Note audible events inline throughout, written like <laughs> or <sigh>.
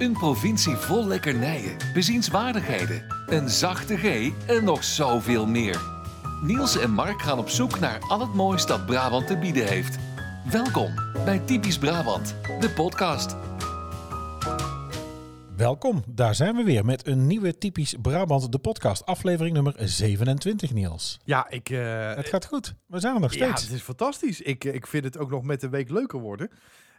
Een provincie vol lekkernijen, bezienswaardigheden, een zachte G en nog zoveel meer. Niels en Mark gaan op zoek naar al het moois dat Brabant te bieden heeft. Welkom bij Typisch Brabant, de podcast. Welkom, daar zijn we weer met een nieuwe Typisch Brabant, de podcast, aflevering nummer 27, Niels. Ja, ik... eh, Het gaat goed, we zijn er nog ja, steeds. het is fantastisch. Ik, ik vind het ook nog met de week leuker worden.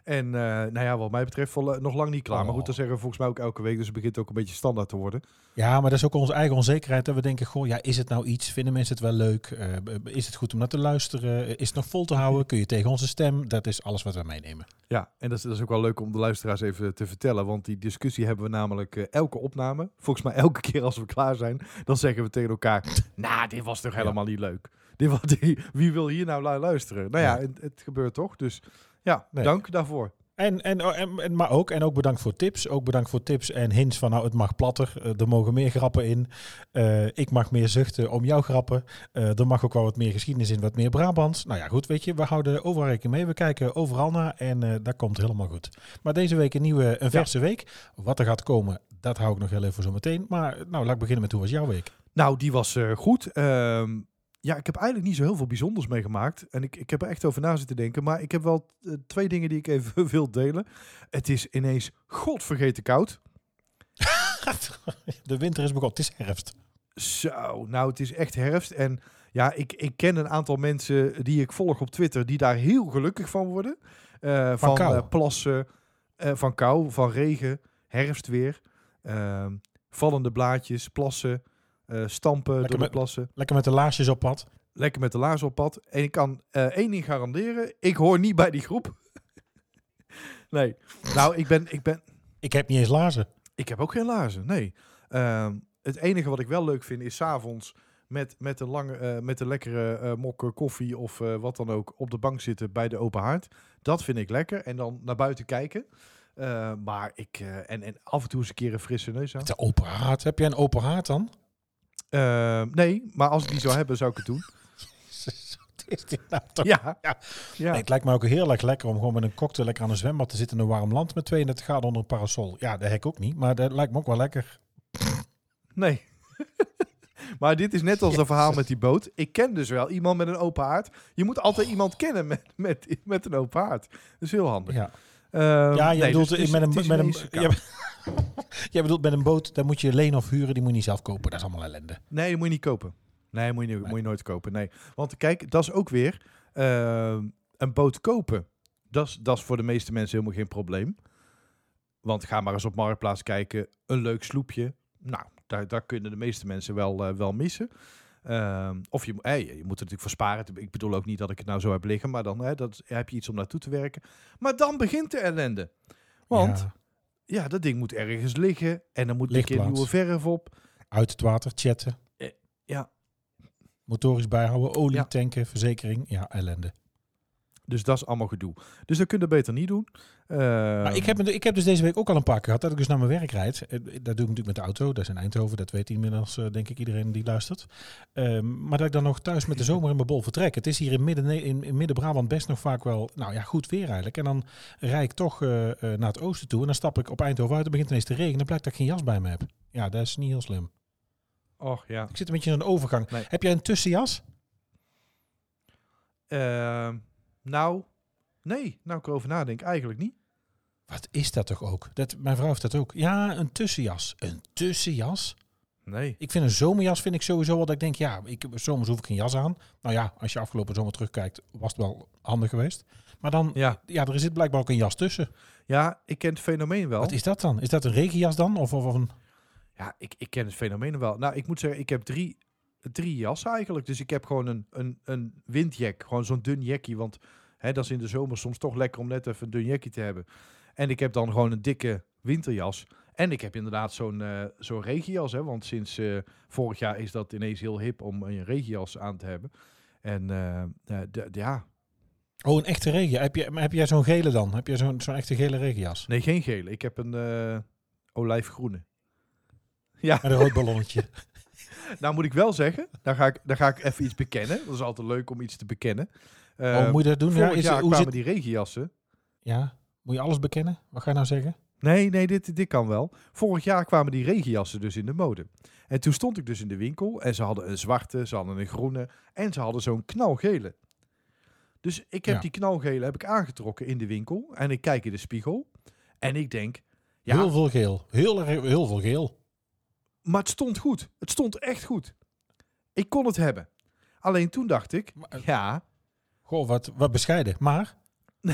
En eh, nou ja, wat mij betreft vol- nog lang niet klaar. Maar Oh. goed, dat zeggen we volgens mij ook elke week. Dus het begint ook een beetje standaard te worden. Ja, maar dat is ook onze eigen onzekerheid. Dat we denken, goh, ja, is het nou iets? Vinden mensen het wel leuk? Eh, is het goed om naar te luisteren? Eh, Is het nog vol te houden? Kun je tegen onze stem? Dat is alles wat we meenemen. Ja, en dat is, dat is ook wel leuk om de luisteraars even te vertellen. Want die discussie hebben we namelijk eh, elke opname. Volgens mij elke keer als we klaar zijn. Dan zeggen we tegen elkaar, <laughs> nou, dit was toch helemaal niet leuk. Dit was, <laughs> die- wie wil hier nou lu- luisteren? Nou ja, Ja. het, het gebeurt toch. Dus ja, Nee. dank daarvoor. En, en, oh, en, en- maar ook, en ook bedankt voor tips. Ook bedankt voor tips en hints van, nou, het mag platter. Eh, er mogen meer grappen in. Eh, ik mag meer zuchten om jouw grappen. Eh, er mag ook wel wat meer geschiedenis in, wat meer Brabants. Nou ja, goed, weet je, we houden overal rekening mee. We kijken overal naar en eh dat komt helemaal goed. Maar deze week een nieuwe, een verse week. Wat er gaat komen, dat hou ik nog heel even voor zo meteen. Maar nou, laat ik beginnen met hoe was jouw week? Nou, die was goed. Ehm, ja, ik heb eigenlijk niet zo heel veel bijzonders meegemaakt. En ik, ik heb er echt over na zitten denken. Maar ik heb wel eh, twee dingen die ik even <laughs> wil delen. Het is ineens godvergeten koud. <laughs> De winter is begonnen, het is herfst. Zo, nou, het is echt herfst. En ja, ik, ik ken een aantal mensen die ik volg op Twitter... die daar heel gelukkig van worden. Eh, van kou. eh, plassen, van kou, van regen, herfstweer. ehm, vallende blaadjes, plassen, eh, stampen door de met- plassen. Lekker met de laarsjes op pad. lekker met de laars op pad. En ik kan eh, één ding garanderen. Ik hoor niet bij die groep. <laughs> nee. Nou, ik ben, ik ben... Ik heb niet eens laarzen. Ik heb ook geen laarzen, nee. Ehm, het enige wat ik wel leuk vind is 's avonds met, met, een lange, eh, met een lekkere eh mok koffie of wat dan ook op de bank zitten bij de open haard. Dat vind ik lekker. En dan naar buiten kijken. Maar ik... en, en af en toe eens een keer een frisse neus aan. De open haard. Heb jij een open haard dan? Ehm, nee, maar als ik die zou hebben, zou ik het doen. <laughs> Wat is dit nou toch? Ja. Ja. ja. Nee, het lijkt me ook heel erg lekker om gewoon met een cocktail lekker aan een zwembad te zitten in een warm land met 32 graden onder een parasol. Ja, dat heb ik ook niet, maar dat lijkt me ook wel lekker. Nee. <laughs> maar dit is net als een verhaal met die boot. Ik ken dus wel iemand met een open haard. Je moet altijd iemand kennen met, met, met een open haard. Dat is heel handig. Ja, ja je nee, bedoelt dus met een, met een, <laughs> jij bedoelt met een boot, daar moet je lenen of huren, die moet je niet zelf kopen. Dat is allemaal ellende. Nee, dat moet je niet kopen. Nee, moet je, niet- moet je nooit kopen. Nee. Want kijk, dat is ook weer ehm, een boot kopen. Dat is, dat is voor de meeste mensen helemaal geen probleem. Want ga maar eens op Marktplaats kijken. Een leuk sloepje. Nou, daar, daar kunnen de meeste mensen wel, eh, wel missen. Ehm, of je, mo- eh, je moet er natuurlijk voor sparen. Ik bedoel ook niet dat ik het nou zo heb liggen. Maar dan hè, dat, heb je iets om naartoe te werken. Maar dan begint de ellende. Want ja, Ja, dat ding moet ergens liggen. En dan moet een keer nieuwe verf op. uit het water, chatten. Eh, ja. Motorisch bijhouden, olie Ja. tanken, verzekering. Ja, ellende. Dus dat is allemaal gedoe. Dus dat kun je beter niet doen. Maar Ehm, ik, heb, ik heb dus deze week ook al een paar keer gehad dat ik dus naar mijn werk rijd. Eh, Dat doe ik natuurlijk met de auto. Dat is in Eindhoven. Dat weet inmiddels, eh, denk ik, iedereen die luistert. Ehm, maar dat ik dan nog thuis met de zomer in mijn bol vertrek. Het is hier in midden, in, in midden-Brabant best nog vaak wel, nou ja, goed weer eigenlijk. En dan rijd ik toch eh, eh, naar het oosten toe. En dan stap ik op Eindhoven uit. Dan begint ineens te regenen. Dan blijkt dat ik geen jas bij me heb. Ja, dat is niet heel slim. Och ja. Ik zit een beetje in een overgang. Nee. Heb jij een tussenjas? Ehm, nou, nee. Nou, ik erover nadenk, eigenlijk niet. Wat is dat toch ook? Dat, mijn vrouw heeft dat ook. Ja, een tussenjas. Een tussenjas? Nee. Ik vind een zomerjas vind ik sowieso wel dat ik denk, ja, ik, zomers hoef ik geen jas aan. Nou ja, als je afgelopen zomer terugkijkt, was het wel handig geweest. Maar dan, ja, Ja. er zit blijkbaar ook een jas tussen. ja, ik ken het fenomeen wel. Wat is dat dan? Is dat een regenjas dan? Of, of, of een... Ja, ik, ik ken het fenomeen wel. Nou, ik moet zeggen, ik heb drie, drie jassen eigenlijk. Dus ik heb gewoon een, een, een windjack. Gewoon zo'n dun jackie. Want hè, dat is in de zomer soms toch lekker om net even een dun jackie te hebben. En ik heb dan gewoon een dikke winterjas. En ik heb inderdaad zo'n eh zo'n regenjas. Hè, want sinds eh, vorig jaar is dat ineens heel hip om een regenjas aan te hebben. En de- ja, Oh, een echte regen. Heb, je, heb jij zo'n gele dan? Heb jij zo'n zo'n echte gele regenjas? nee, geen gele. Ik heb een olijfgroene. Ja, Met een rood ballonnetje. <laughs> nou moet ik wel zeggen, daar ga ik, daar ga ik even iets bekennen. Dat is altijd leuk om iets te bekennen. oh, Eh, moet je dat doen? Ja, is, jaar hoe kwamen zit... die regenjassen. ja, Moet je alles bekennen? Wat ga je nou zeggen? Nee, nee, dit, dit kan wel. Vorig jaar kwamen die regenjassen dus in de mode. En toen stond ik dus in de winkel en ze hadden een zwarte, ze hadden een groene en ze hadden zo'n knalgele. Dus ik heb Ja. die knalgele heb ik aangetrokken in de winkel en ik kijk in de spiegel en ik denk, ja, Heel veel geel. Heel, heel veel geel. Maar het stond goed. Het stond echt goed. Ik kon het hebben. Alleen toen dacht ik, Maar, eh, ja, Goh, wat, wat bescheiden. Maar, <laughs>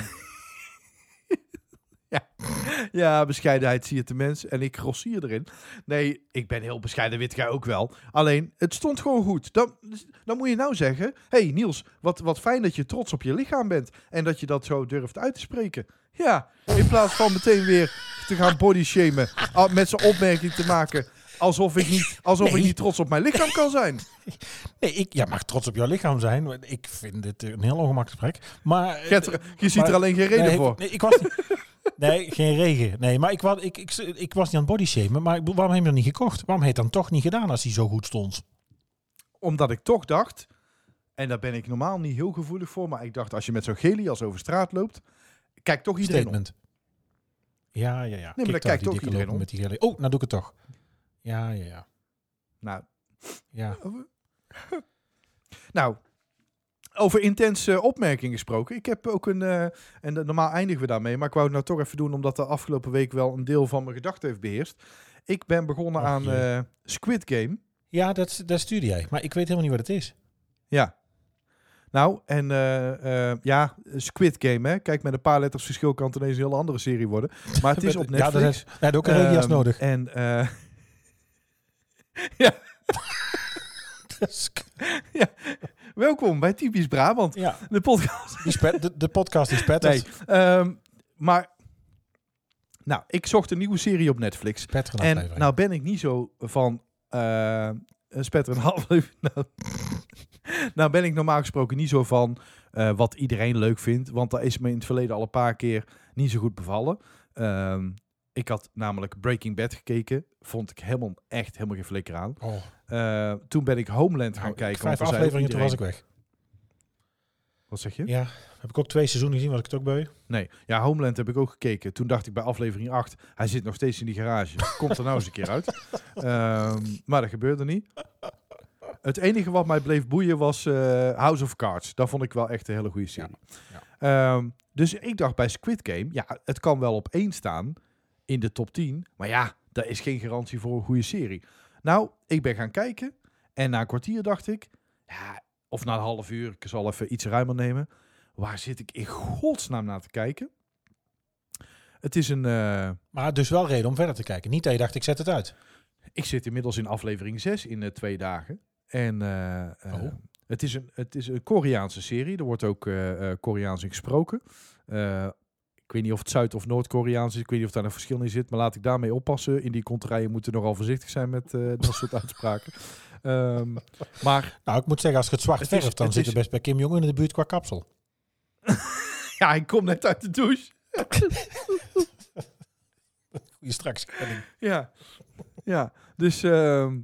Ja, bescheidenheid zie je te mens. En ik grossier erin. Nee, ik ben heel bescheiden, weet jij ook wel. Alleen, het stond gewoon goed. Dan, dan moet je nou zeggen... hey Niels, wat, wat fijn dat je trots op je lichaam bent. En dat je dat zo durft uit te spreken. Ja, in plaats van meteen weer te gaan bodyshamen. al- Met zijn opmerking te maken... Alsof ik niet, <laughs> alsof Nee. ik niet trots op mijn lichaam kan zijn. <laughs> nee, ik ja, mag trots op jouw lichaam zijn. Ik vind dit een heel ongemakkelijk gesprek. Maar, eh, Je, ziet er alleen geen reden nee, voor. Nee, ik was <laughs> Nee, geen regen. Nee, maar ik, was, ik, ik, ik was niet aan het bodyshamen. Maar waarom heb je dat niet gekocht? Waarom heeft dan toch niet gedaan als hij zo goed stond? Omdat ik toch dacht, en daar ben ik normaal niet heel gevoelig voor, maar ik dacht als je met zo'n gelias over straat loopt, kijk toch iedereen om. Statement. Ja, ja, ja. maar Kijk kijkt ook iedereen om. met die gele. Oh, nou doe ik het toch. Ja, ja, ja. Nou, ja. <laughs> nou, over intense opmerkingen gesproken. Ik heb ook een, eh, en normaal eindigen we daarmee, maar ik wou het nou toch even doen omdat de afgelopen week wel een deel van mijn gedachten heeft beheerst. Ik ben begonnen aan eh, Squid Game. Ja, dat, dat stuurde jij. Maar ik weet helemaal niet wat het is. Ja. Nou, en eh, ja, Squid Game, hè. Kijk, met een paar letters verschil kan het ineens een heel andere serie worden. Maar het <laughs> is op Ja, dat Netflix. is, ja, dat ook een Ehm, nodig. En <laughs> eh, <laughs> welkom bij Typisch Brabant, ja, de podcast. die de, de podcast is <laughs> spetterd. Nee, ehm, maar nou, ik zocht een nieuwe serie op Netflix. Spetteren En aflevering. nou ben ik niet zo van eh een spetter een half nou, nou ben ik normaal gesproken niet zo van eh, wat iedereen leuk vindt. Want dat is me in het verleden al een paar keer niet zo goed bevallen. Ehm, ik had namelijk Breaking Bad gekeken. Vond ik helemaal echt helemaal geen flikker aan. oh, Eh, toen ben ik Homeland gaan nou, kijken. Vijf afleveringen, toen was ik iedereen- weg. Wat zeg je? Ja, heb ik ook twee seizoenen gezien, was ik het ook bij. Nee, ja, Homeland heb ik ook gekeken. Toen dacht ik bij aflevering 8, hij zit nog steeds in die garage. Komt er nou eens een keer uit. <laughs> Ehm, maar dat gebeurde niet. Het enige wat mij bleef boeien was eh, House of Cards. Dat vond ik wel echt een hele goede serie. Ehm, dus ik dacht bij Squid Game, ja, het kan wel op één staan in de top 10. Maar ja, dat is geen garantie voor een goede serie. Nou, ik ben gaan kijken. En na een kwartier dacht ik, ja, of na een half uur, ik zal even iets ruimer nemen. Waar zit ik in godsnaam naar te kijken? Het is een. eh, Maar dus wel reden om verder te kijken. Niet dat je dacht, ik zet het uit. ik zit inmiddels in aflevering 6 in eh, twee dagen. En eh, Oh. het, is een, het is een Koreaanse serie. Er wordt ook Koreaans in gesproken. Ik weet niet of het Zuid- of Noord-Koreaans is. Ik weet niet of daar een verschil in zit. Maar laat ik daarmee oppassen. In die contraien moeten nogal voorzichtig zijn met eh, dat soort <laughs> uitspraken. Ehm, maar Nou, ik moet zeggen, als je het zwart Het is- verft, dan het zit je best bij Kim Jong in de buurt qua kapsel. <laughs> ja, ik kom net uit de douche. <laughs> Goeie straks. Ja, ja. Dus ehm,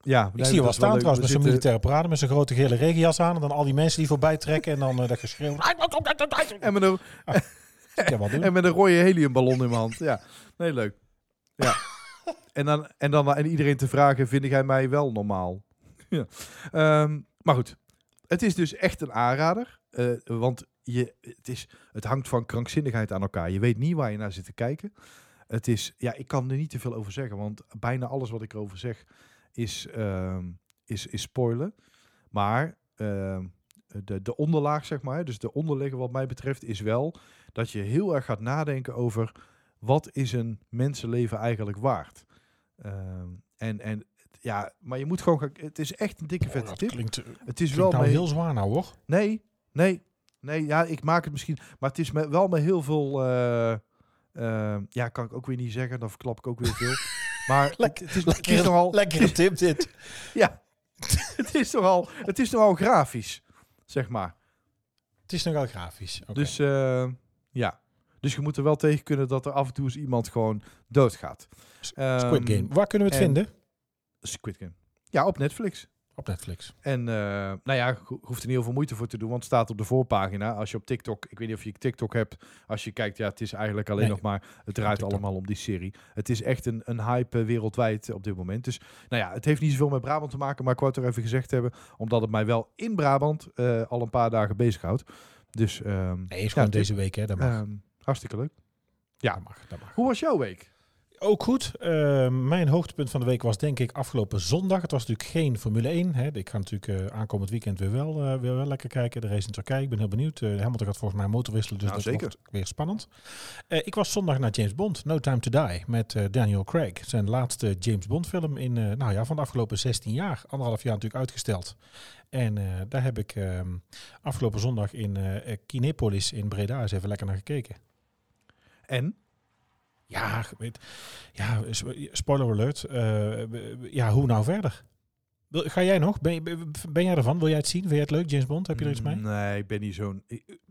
ja. Ik zie je wel staan trouwens met zo'n militaire parade met zo'n grote gele regenjas aan. En dan al die mensen die voorbij trekken en dan eh, dat geschreeuw. En met een, Ik kan wel doen. En met een rode heliumballon in mijn hand. Ja, nee, leuk. Ja. <laughs> En dan, en dan aan iedereen te vragen, vind jij mij wel normaal? <laughs> ja. Ehm, maar goed, het is dus echt een aanrader. eh, want je, het, is, het hangt van krankzinnigheid aan elkaar. Je weet niet waar je naar zit te kijken. Het is, ja, ik kan er niet te veel over zeggen, want bijna alles wat ik erover zeg is, ehm, is, is spoilen. Maar ehm, de, de onderlaag, zeg maar, dus de onderligger wat mij betreft, is wel dat je heel erg gaat nadenken over wat is een mensenleven eigenlijk waard. Ehm, en, en ja, maar je moet gewoon, gaan- het is echt een dikke Oh, vette dat tip. klinkt, Het is klinkt wel nou mee- heel zwaar nou hoor. Nee, nee, nee. Ja, ik maak het misschien. Maar het is wel met heel veel. eh, eh, ja, kan ik ook weer niet zeggen. Dan verklap ik ook weer veel. <laughs> Maar het, Lekker- het, is, het is nogal. Lekkere tip dit. <laughs> Ja, <laughs> het is nogal. Het is nogal grafisch, zeg maar. Het is nogal grafisch. Dus eh, ja. Dus je moet er wel tegen kunnen dat er af en toe eens iemand gewoon doodgaat. Squid Ehm, Game. Waar kunnen we het en- vinden? Squid Game. Ja, op Netflix. Op Netflix. En uh, nou ja, ho hoeft er niet heel veel moeite voor te doen, want het staat op de voorpagina. Als je op TikTok, ik weet niet of je TikTok hebt, als je kijkt, ja, het is eigenlijk alleen nog maar, het draait allemaal om die serie. Het is echt een, een hype wereldwijd op dit moment. Dus nou ja, het heeft niet zoveel met Brabant te maken, maar ik wou het er even gezegd hebben, omdat het mij wel in Brabant uh, al een paar dagen bezighoudt. Dus, um, nee, is gewoon ja, deze week, hè? Dat mag. Um, hartstikke leuk. Ja, dat mag, dat mag. Hoe was jouw week? Ook goed. Uh, mijn hoogtepunt van de week was denk ik afgelopen zondag. Het was natuurlijk geen Formule 1. Hè. Ik ga natuurlijk uh, aankomend weekend weer wel, uh, weer wel lekker kijken. De race in Turkije. Ik ben heel benieuwd. Uh, Hamilton gaat volgens mij motor wisselen. Dus nou, dat zeker. wordt weer spannend. ik was zondag naar James Bond. No Time to Die. Met Daniel Craig. Zijn laatste James Bond film in, nou ja, van de afgelopen 16 jaar. Anderhalf jaar natuurlijk uitgesteld. En daar heb ik ehm, afgelopen zondag in Kinepolis in Breda eens even lekker naar gekeken. En? Ja, weet, ja, spoiler alert. Uh, ja, hoe nou verder? Ga jij nog? Ben, ben jij ervan? Wil jij het zien? Vind jij het leuk, James Bond? Heb je er iets mee? Nee, ik ben niet zo'n...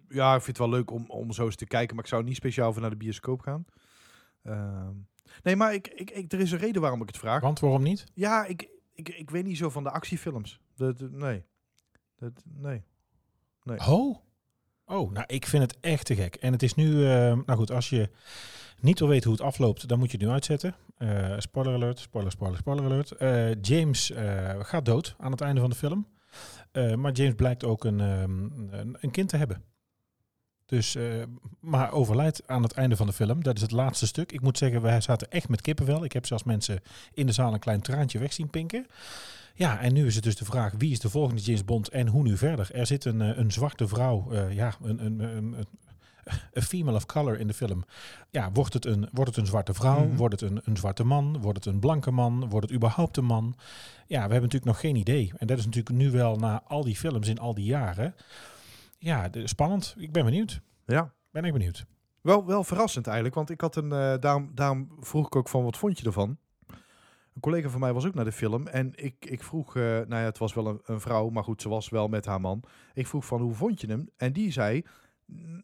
Ja, ik vind het wel leuk om, om zo eens te kijken, maar ik zou niet speciaal voor naar de bioscoop gaan. Uh, nee, maar ik, ik, ik, er is een reden waarom ik het vraag. Want waarom niet? Ja, ik, ik, ik weet niet zo van de actiefilms. Dat, nee. Dat, nee. nee. Oh? Oh, nou, ik vind het echt te gek. En het is nu... Uh, nou goed, als je niet wil weten hoe het afloopt, dan moet je het nu uitzetten. Uh, spoiler alert, spoiler, spoiler, spoiler alert. Uh, James uh, gaat dood aan het einde van de film. maar James blijkt ook een, een, een, kind te hebben. Dus, maar overlijdt aan het einde van de film. Dat is het laatste stuk. Ik moet zeggen, wij zaten echt met kippenvel. Ik heb zelfs mensen in de zaal een klein traantje weg zien pinken. Ja, en nu is het dus de vraag, wie is de volgende James Bond en hoe nu verder? Er zit een, een zwarte vrouw, ja, een, een, een, a <laughs> female of color in de film. Ja, wordt het een, wordt het een zwarte vrouw? Mhm. Wordt het een, een zwarte man? Wordt het een blanke man? Wordt het überhaupt een man? Ja, we hebben natuurlijk nog geen idee. En dat is natuurlijk nu wel na al die films in al die jaren. Ja, spannend. Ik ben benieuwd. Ja. Ben ik benieuwd. Wel, wel verrassend eigenlijk, want ik had een, uh, daarom, daarom vroeg ik ook van, wat vond je ervan? Een collega van mij was ook naar de film en ik, ik vroeg, uh, nou ja, het was wel een, een, vrouw, maar goed, ze was wel met haar man. Ik vroeg van, hoe vond je hem? En die zei,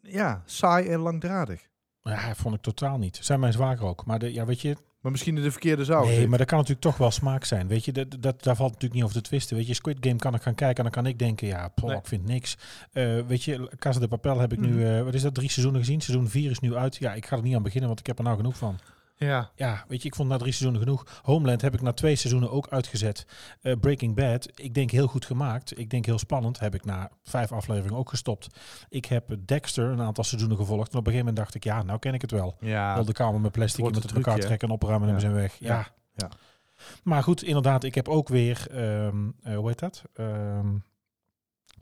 ja, saai en langdradig. Ja, vond ik totaal niet. Zijn mijn zwager ook. Maar de, ja, weet je... Maar misschien in de verkeerde zaal. Nee, maar dat kan natuurlijk toch wel smaak zijn. Weet je, dat, dat, daar valt natuurlijk niet over te twisten. Weet je, Squid Game kan ik gaan kijken en dan kan ik denken, ja, Nee. ik vind niks. Eh, weet je, Casa de Papel heb ik Mhm. nu, eh, wat is dat, drie seizoenen gezien. Seizoen vier is nu uit. Ja, ik ga er niet aan beginnen, want ik heb er nou genoeg van. Ja. Ja, weet je, ik vond na drie seizoenen genoeg. Homeland heb ik na twee seizoenen ook uitgezet. Eh, Breaking Bad, ik denk heel goed gemaakt. Ik denk heel spannend. Heb ik na vijf afleveringen ook gestopt. Ik heb Dexter een aantal seizoenen gevolgd. En op een gegeven moment dacht ik, ja, nou ken ik het wel. Ja. De kamer met plastic, iemand een op elkaar trekken en opruimen en Ja. we zijn weg. Ja. Ja. Ja. Maar goed, inderdaad, ik heb ook weer, ehm, eh, hoe heet dat? Ehm,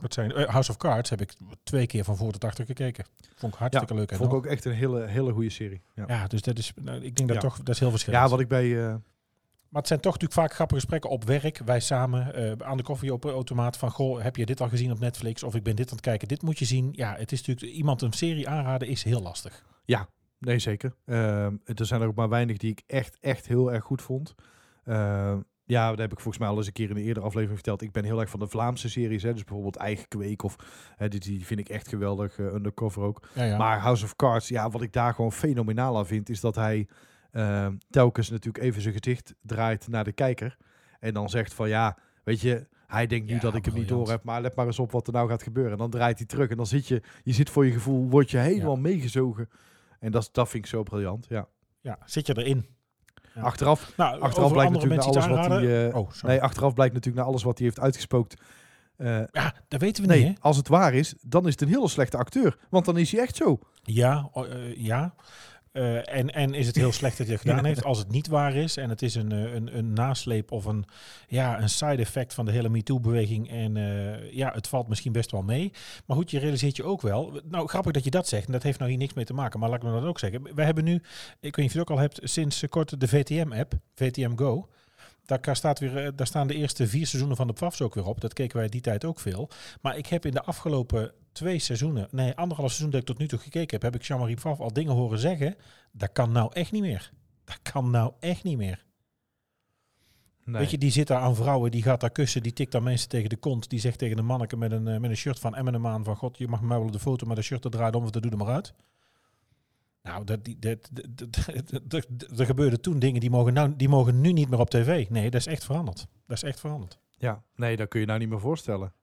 wat zijn, eh, House of Cards heb ik twee keer van voor tot achter gekeken. Vond ik hartstikke leuk. Vond ik ook echt een hele, hele goede serie. Ja, Ja, dus dat is, nou, ik denk dat Ja. toch, dat is heel verschillend. ja wat ik bij... eh, Maar het zijn toch natuurlijk vaak grappige gesprekken op werk. Wij samen eh, aan de koffieautomaat van... Goh, heb je dit al gezien op Netflix? Of ik ben dit aan het kijken, dit moet je zien. Ja, het is natuurlijk... Iemand een serie aanraden is heel lastig. nee, zeker. Ehm, er zijn er ook maar weinig die ik echt, echt heel erg goed vond. Ja, dat heb ik volgens mij al eens een keer in de eerdere aflevering verteld. Ik ben heel erg van de Vlaamse series. Hè, dus bijvoorbeeld Eigen Kweek of... Hè, die, die vind ik echt geweldig. eh, undercover ook. Ja, ja. Maar House of Cards, ja, wat ik daar gewoon fenomenaal aan vind, is dat hij ehm, telkens natuurlijk even zijn gezicht draait naar de kijker. En dan zegt van ja, weet je, hij denkt nu Ja, dat ik hem niet door heb, maar let maar eens op wat er nou gaat gebeuren. En dan draait hij terug en dan zit je, je zit voor je gevoel, word je helemaal meegezogen. En dat, dat vind ik zo briljant, ja. ja, zit je erin? Ja. Achteraf, Nou, achteraf over blijkt andere natuurlijk naar alles wat hij... eh, oh, nee, achteraf blijkt natuurlijk naar alles wat hij heeft uitgespookt. eh, Ja, dat weten we nee, niet, hè? als het waar is, dan is het een hele slechte acteur. Want dan is hij echt zo. Ja, o- eh, ja. Eh, en, en is het heel slecht dat hij het gedaan heeft als het niet waar is en het is een, eh, een, een nasleep of een, ja, een side effect van de hele MeToo-beweging en eh, ja, het valt misschien best wel mee. Maar goed, je realiseert je ook wel, nou grappig dat je dat zegt en dat heeft nou hier niks mee te maken, maar laat ik me dat ook zeggen. We hebben nu, ik weet niet of je het ook al hebt, sinds kort de VTM-app, VTM Go. Daar, staat weer, daar staan de eerste vier seizoenen van de PFAFs ook weer op. Dat keken wij die tijd ook veel. Maar ik heb in de afgelopen twee seizoenen, nee, anderhalf seizoen dat ik tot nu toe gekeken heb, heb ik Jean-Marie Pfaff al dingen horen zeggen. Dat kan nou echt niet meer. Dat kan nou echt niet meer. Nee. Weet je, die zit daar aan vrouwen, die gaat daar kussen, die tikt daar mensen tegen de kont. Die zegt tegen een manneke met een, eh, met een shirt van Eminem aan van God, je mag mij wel de foto, maar dat shirt dat draait om of dat doe er maar uit. Nou, dat, die, dat, dat, dat- dat- dat- er gebeurden toen dingen die mogen, nou, die mogen nu niet meer op tv. Nee, dat is echt veranderd. Dat is echt veranderd. Ja, nee, dat kun je nou niet meer voorstellen.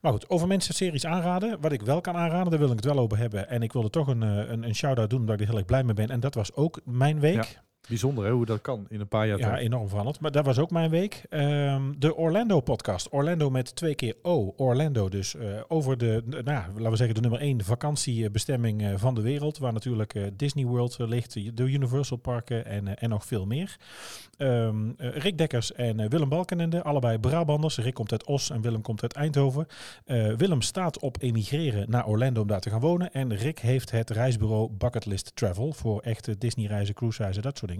Maar goed, over mensen series aanraden. Wat ik wel kan aanraden, daar wil ik het wel over hebben. En ik wilde toch een, eh, een, een shout-out doen, omdat ik er heel erg blij mee ben. En dat was ook mijn week. Bijzonder hè, hoe dat kan in een paar jaar Ja, tijd. enorm veranderd. Maar dat was ook mijn week. Ehm, de Orlando podcast. Orlando met twee keer O. Orlando dus. eh, over de, nou, laten we zeggen, de nummer één vakantiebestemming eh, van de wereld. Waar natuurlijk eh, Disney World ligt, de Universal Parken en, en nog veel meer. Ehm, eh, Rick Dekkers en Willem Balkenende, allebei Brabanders. Rick komt uit Os en Willem komt uit Eindhoven. Willem staat op emigreren naar Orlando om daar te gaan wonen. En Rick heeft het reisbureau Bucketlist Travel voor echte Disney-reizen, cruise-reizen, dat soort dingen.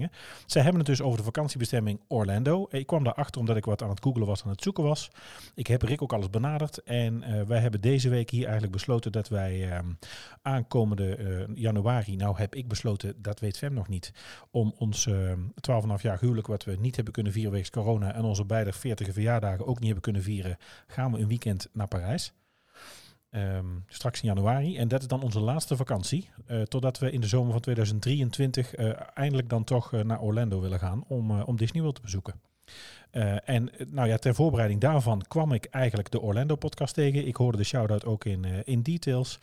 Zij hebben het dus over de vakantiebestemming Orlando. Ik kwam daarachter omdat ik wat aan het googelen was, aan het zoeken was. Ik heb Rick ook alles benaderd. En eh, wij hebben deze week hier eigenlijk besloten dat wij ehm, aankomende eh, januari, nou heb ik besloten, dat weet Fem nog niet, om ons ehm 12,5 jaar huwelijk, wat we niet hebben kunnen vieren wegens corona en onze beide 40 verjaardagen ook niet hebben kunnen vieren, gaan we een weekend naar Parijs. Ehm, straks in januari. En dat is dan onze laatste vakantie. eh, totdat we in de zomer van 2023 eh, eindelijk dan toch eh, naar Orlando willen gaan om, om Disney World te bezoeken. En nou ja, ter voorbereiding daarvan kwam ik eigenlijk de Orlando podcast tegen. Ik hoorde de shout-out ook in, in details.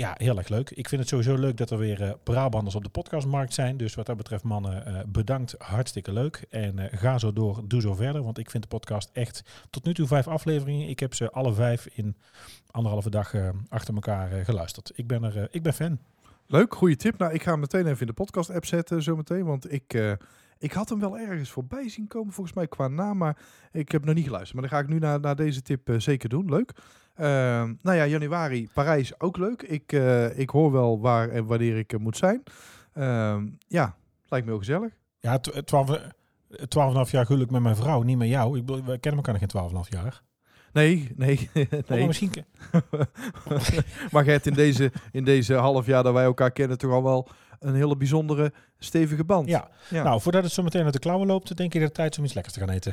Ja, heel erg leuk. Ik vind het sowieso leuk dat er weer eh Brabanders op de podcastmarkt zijn. Dus wat dat betreft, mannen, eh, bedankt. Hartstikke leuk. En eh, ga zo door, doe zo verder. Want ik vind de podcast echt tot nu toe vijf afleveringen. Ik heb ze alle vijf in anderhalve dag achter elkaar geluisterd. Ik ben, er, ik ben fan. Leuk, goede tip. Nou, ik ga meteen even in de podcast-app zetten zometeen. Want ik, ik had hem wel ergens voorbij zien komen, volgens mij qua naam. Maar ik heb nog niet geluisterd. Maar dan ga ik nu naar, naar deze tip zeker doen. Leuk. Ehm, nou ja, januari, Parijs ook leuk. Ik, eh, ik hoor wel waar en wanneer ik moet zijn. Ehm, ja, lijkt me heel gezellig. Ja, tw- eh, twaalf, eh, jaar huwelijk met mijn vrouw, niet met jou. Ik we kennen elkaar nog geen twaalf en een half jaar. Nee, nee, <laughs> Oh, maar nee. misschien... ke- <laughs> maar Gert, in deze, in deze half jaar dat wij elkaar kennen, toch al wel een hele bijzondere, stevige band. Ja. Ja. Nou, voordat het zo meteen uit de klauwen loopt, denk ik dat het tijd is om iets lekkers te gaan eten.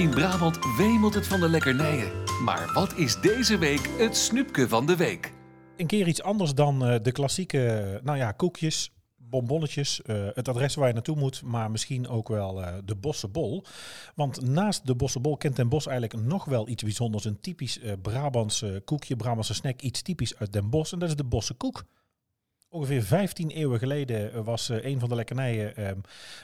In Brabant wemelt het van de lekkernijen. Maar wat is deze week het snoepje van de week? Een keer iets anders dan eh, de klassieke, nou ja, koekjes, bonbonnetjes, eh, het adres waar je naartoe moet, maar misschien ook wel eh, de Bossenbol. Want naast de Bossenbol kent Den Bosch eigenlijk nog wel iets bijzonders. Een typisch Brabantse koekje, Brabantse snack, iets typisch uit Den Bosch. En dat is de Bossenkoek. Ongeveer 15 eeuwen geleden eh, was eh, een van de lekkernijen eh,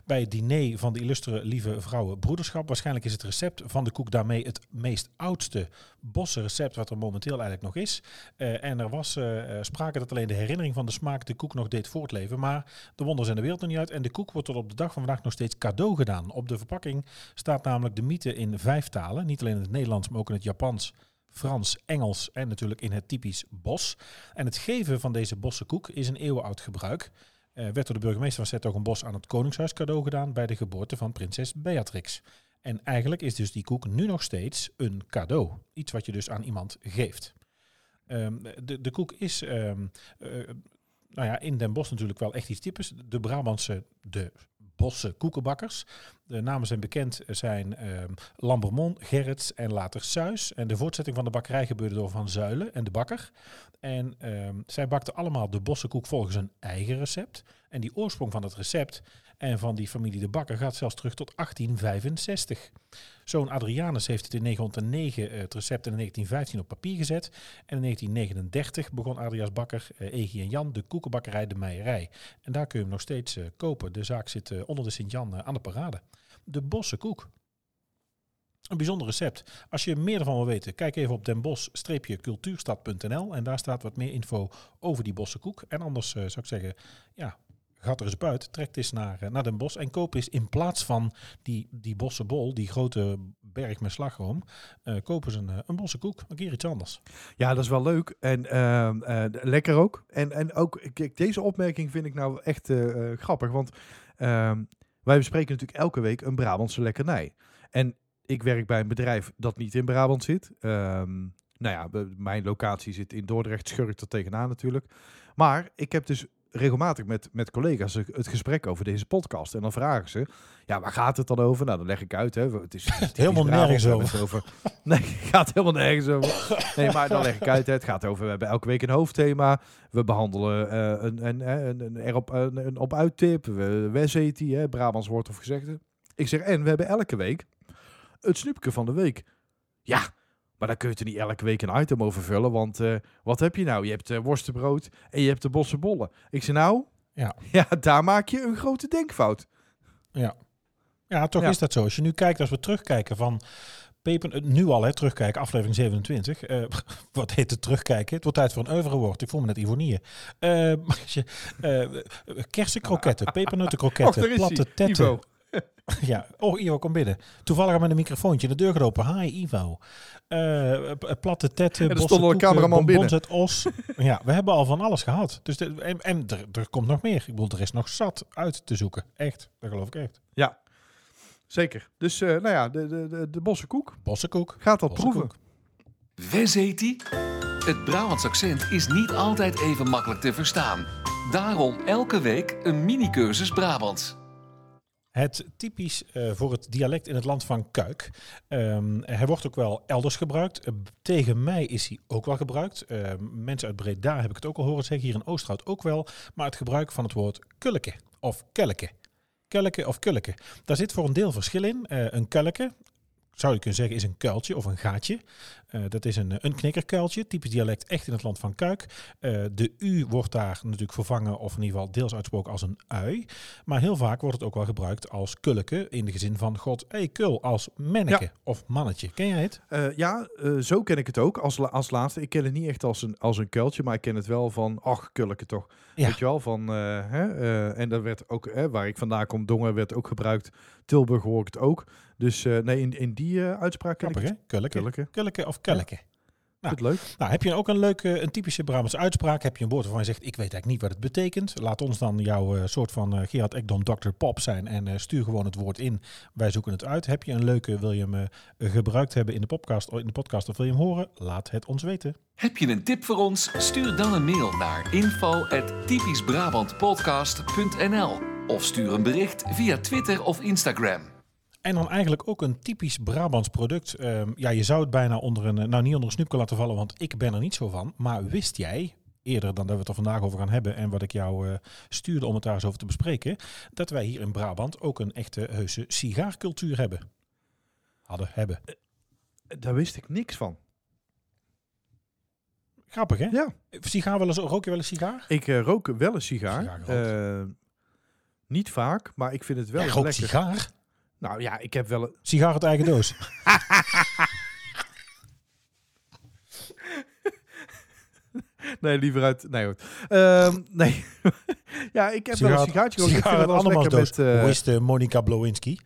bij het diner van de illustere lieve vrouwen broederschap. Waarschijnlijk is het recept van de koek daarmee het meest oudste bosse recept wat er momenteel eigenlijk nog is. Eh, en er was sprake dat alleen de herinnering van de smaak de koek nog deed voortleven. Maar de wonderen zijn de wereld nog niet uit. En de koek wordt tot op de dag van vandaag nog steeds cadeau gedaan. Op de verpakking staat namelijk de mythe in vijf talen. Niet alleen in het Nederlands, maar ook in het Japans. Frans, Engels en natuurlijk in het typisch bos. En het geven van deze bossenkoek is een eeuwenoud gebruik. Eh, werd door de burgemeester van Zetogenbos aan het Koningshuis cadeau gedaan bij de geboorte van prinses Beatrix. En eigenlijk is dus die koek nu nog steeds een cadeau. Iets wat je dus aan iemand geeft. Ehm, de, de koek is ehm, eh, nou ja, in Den Bosch natuurlijk wel echt iets typisch. De Brabantse, de Bosse koekenbakkers. De namen zijn bekend, eh, zijn Lambermont, Gerrits en later Suis. En de voortzetting van de bakkerij gebeurde door Van Zuilen en de bakker. En ehm, zij bakten allemaal de Bosse koek volgens een eigen recept. En die oorsprong van het recept en van die familie de bakker gaat zelfs terug tot 1865. Zoon Adrianus heeft het in 1909 eh, het recept in 1915 op papier gezet. En in 1939 begon Adriaas Bakker, eh, Egie en Jan de koekenbakkerij De Meijerij. En daar kun je hem nog steeds kopen. De zaak zit onder de Sint-Jan aan de parade. De Bosse koek. Een bijzonder recept. Als je meer ervan wil weten, kijk even op denbosch-cultuurstad.nl en daar staat wat meer info over die bossenkoek. En anders eh, zou ik zeggen, ja, gaat er eens buiten, trek eens naar, eh, naar Den Bosch en koop eens in plaats van die, die bossenbol, die grote berg met slagroom, eh koop eens een, een bossenkoek. Een keer iets anders. Ja, dat is wel leuk. En lekker ook. En, en ook, deze opmerking vind ik nou echt grappig. Want ehm, wij bespreken natuurlijk elke week een Brabantse lekkernij. En ik werk bij een bedrijf dat niet in Brabant zit. Ehm, nou ja, mijn locatie zit in Dordrecht, schurkt er tegenaan natuurlijk. Maar ik heb dus regelmatig met, met collega's het gesprek over deze podcast. En dan vragen ze, ja, waar gaat het dan over? Nou, dan leg ik uit. Hè. Het is, het is typisch <laughs> Helemaal nergens over. <laughs> Nee, het gaat helemaal nergens over. Nee, maar dan leg ik uit. Hè. Het gaat over, we hebben elke week een hoofdthema. We behandelen eh, een, een, een, een, een erop, een, een op-uit-tip. We, Wes heet die, hè, Brabants woord of gezegde. Ik zeg, en we hebben elke week het snoepje van de week. Ja, maar daar kun je er niet elke week een item over vullen. Want eh, wat heb je nou? Je hebt uh, worstenbrood en je hebt de bossenbollen. Ik zei nou, Ja. <laughs> ja, daar maak je een grote denkfout. Ja, toch Ja. is dat zo. Als je nu kijkt, als we terugkijken van Peper, eh, nu al hè, terugkijken, aflevering 27. eh, <laughs> wat heet het terugkijken? Het wordt tijd voor een oeuvrewoord. Ik voel me net Ivonieën. Eh <laughs> je, eh kersenkroketten, pepernuttenkroketten, Och, daar is platte tetten. <laughs> Ja, oh Ivo, kom binnen. Toevallig met een microfoontje de deur gelopen. Hi Ivo. Eh, p- platte tetten, er stond al een bossen cameraman bonbons uit Os. ja, we hebben al van alles gehad. Dus de, en en er, er komt nog meer. Ik bedoel, er is nog zat uit te zoeken. Echt, dat geloof ik echt. Ja, zeker. Dus eh, nou ja, de, de, de, de bossenkoek. Bossenkoek. Gaat dat proeven. Wes heet die? Het Brabants accent is niet altijd even makkelijk te verstaan. Daarom elke week een mini-cursus Brabants. Het typisch eh, voor het dialect in het land van Kuik. Ehm, hij wordt ook wel elders gebruikt. Eh, tegen mij is hij ook wel gebruikt. Ehm, mensen uit Breda heb ik het ook al horen zeggen. Hier in Oosterhout ook wel. Maar het gebruik van het woord kulleke of kelleke. Kelleke of kulleke. Daar zit voor een deel verschil in. Eh, een kulleke, zou je kunnen zeggen, is een kuiltje of een gaatje. Eh, dat is een, een knikkerkuiltje, typisch dialect echt in het land van Kuik. Eh, de U wordt daar natuurlijk vervangen, of in ieder geval deels uitsproken als een ui. Maar heel vaak wordt het ook wel gebruikt als kulleke, in de gezin van God, hey kul, als manneke Ja. of mannetje. Ken jij het? Eh, ja, zo ken ik het ook als, la- als laatste. Ik ken het niet echt als een, als een kuiltje, maar ik ken het wel van, ach, kulleke toch. Ja. Weet je wel, van, hè, en dat werd ook, hè, waar ik vandaan kom, Dongen werd ook gebruikt. Tilburg hoor ik het ook. Dus nee, in, in die uitspraak ken ik? Kulleke. Kulleke. Kulleke of Goed leuk. Nou, heb je ook een leuke, een typische Brabantse uitspraak? Heb je een woord waarvan je zegt, ik weet eigenlijk niet wat het betekent? Laat ons dan jouw eh, soort van eh, Gerard Ekdom Dr. Pop zijn en eh, stuur gewoon het woord in. Wij zoeken het uit. Heb je een leuke, wil je hem eh, gebruikt hebben in de, podcast, in de podcast of wil je hem horen? Laat het ons weten. Heb je een tip voor ons? Stuur dan een mail naar info@typischbrabantpodcast.nl of stuur een bericht via Twitter of Instagram. En dan eigenlijk ook een typisch Brabants product. Ehm, ja, je zou het bijna onder een, eh, nou niet onder een snoepje laten vallen, want ik ben er niet zo van. Maar wist jij, eerder dan dat we het er vandaag over gaan hebben en wat ik jou eh, stuurde om het daar eens over te bespreken, dat wij hier in Brabant ook een echte heuse sigaarcultuur hebben? Hadden, hebben. Daar wist ik niks van. Grappig hè? Ja. Sigaar wel eens, rook je wel eens sigaar? Ik eh, rook wel een sigaar. Eh, niet vaak, maar ik vind het wel Jij rookt lekker. sigaar? Nou ja, ik heb wel een... Sigaar uit eigen doos. <laughs> Nee, liever uit... Nee, goed. Ehm, nee. <laughs> ja, ik heb wel een sigaartje gerookt. Ik sigaar uit het met... eh, Hoe is de Monica Blowinski?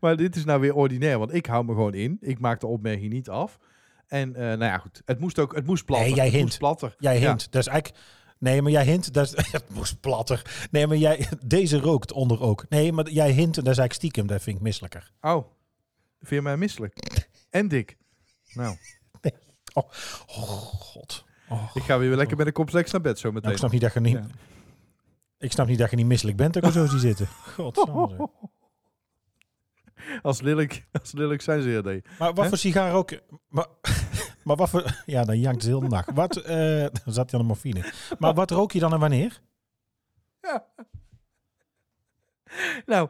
Maar dit is nou weer ordinair, want ik hou me gewoon in. Ik maak de opmerking niet af. En eh, nou ja, goed. Het moest ook, het moest platter. Nee, jij het hint. moest platter. Jij Ja. hint. Dat is eigenlijk... Nee, maar jij hint, <laughs> dat is, het moest platter. Nee, maar jij, deze rookt onder ook. Nee, maar jij hint, en dat is eigenlijk stiekem, dat vind ik misselijker. Oh, vind je mij misselijk? En dik. Nou, <laughs> Oh, god. Oh, ik ga weer lekker met een complex naar bed zo nou, meteen. ik snap niet dat je niet... Ja. Ik snap niet dat je niet misselijk bent, dat ik er zo zie zitten. <laughs> God. Als lelijk, als lelijk zijn ze er. Maar wat voor sigaar ook... Maar, <laughs> maar wat voor... Ja, dan jankt ze heel de nacht. Wat... eh, dan zat hij aan de morfine. Maar wat rook je dan en wanneer? Nou,